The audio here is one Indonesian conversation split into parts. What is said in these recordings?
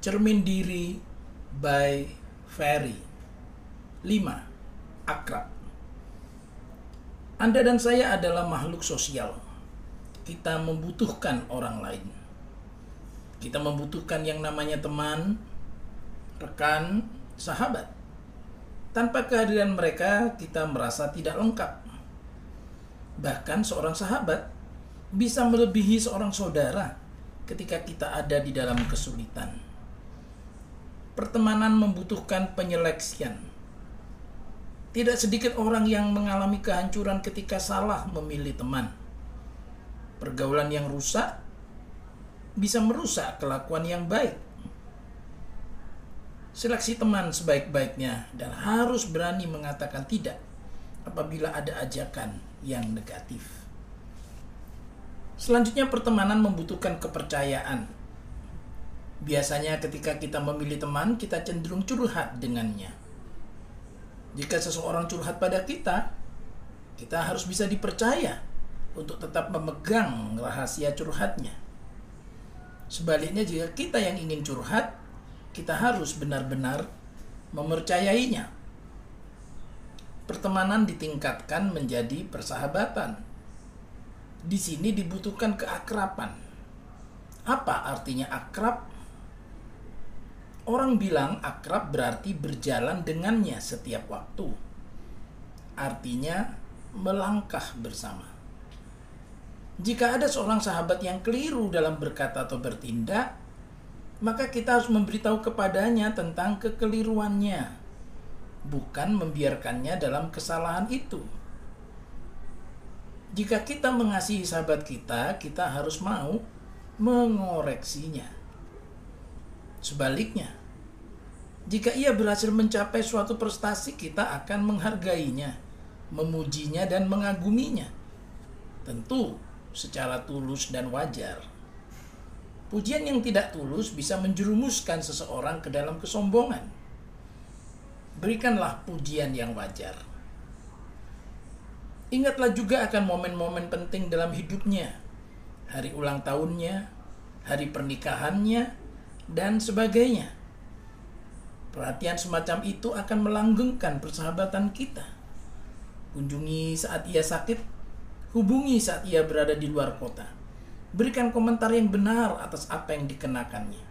Cermin diri by Ferry 5. Akrab Anda dan saya adalah makhluk sosial. Kita membutuhkan orang lain. Kita membutuhkan yang namanya teman, rekan, sahabat. Tanpa kehadiran mereka, kita merasa tidak lengkap. Bahkan seorang sahabat bisa melebihi seorang saudara ketika kita ada di dalam kesulitan. Pertemanan membutuhkan penyeleksian. Tidak sedikit orang yang mengalami kehancuran ketika salah memilih teman. Pergaulan yang rusak bisa merusak kelakuan yang baik. Seleksi teman sebaik-baiknya dan harus berani mengatakan tidak apabila ada ajakan yang negatif. Selanjutnya pertemanan membutuhkan kepercayaan. Biasanya ketika kita memilih teman, kita cenderung curhat dengannya. Jika seseorang curhat pada kita, kita harus bisa dipercaya untuk tetap memegang rahasia curhatnya. Sebaliknya jika kita yang ingin curhat, kita harus benar-benar mempercayainya. Pertemanan ditingkatkan menjadi persahabatan di sini dibutuhkan keakraban. Apa artinya akrab? Orang bilang akrab berarti berjalan dengannya setiap waktu. Artinya melangkah bersama. Jika ada seorang sahabat yang keliru dalam berkata atau bertindak, maka kita harus memberitahu kepadanya tentang kekeliruannya, bukan membiarkannya dalam kesalahan itu. Jika kita mengasihi sahabat kita, kita harus mau mengoreksinya. Sebaliknya, jika ia berhasil mencapai suatu prestasi, kita akan menghargainya, memujinya, dan mengaguminya. Tentu secara tulus dan wajar. Pujian yang tidak tulus bisa menjerumuskan seseorang ke dalam kesombongan. Berikanlah pujian yang wajar Ingatlah juga akan momen-momen penting dalam hidupnya, hari ulang tahunnya, hari pernikahannya, dan sebagainya. Perhatian semacam itu akan melanggengkan persahabatan kita. Kunjungi saat ia sakit, hubungi saat ia berada di luar kota. Berikan komentar yang benar atas apa yang dikenakannya.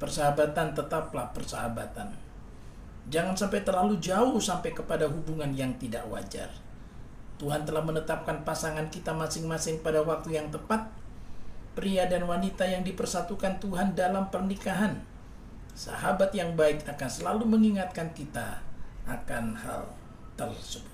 Persahabatan tetaplah persahabatan. Jangan sampai terlalu jauh sampai kepada hubungan yang tidak wajar. Tuhan telah menetapkan pasangan kita masing-masing pada waktu yang tepat. Pria dan wanita yang dipersatukan Tuhan dalam pernikahan. Sahabat yang baik akan selalu mengingatkan kita akan hal tersebut.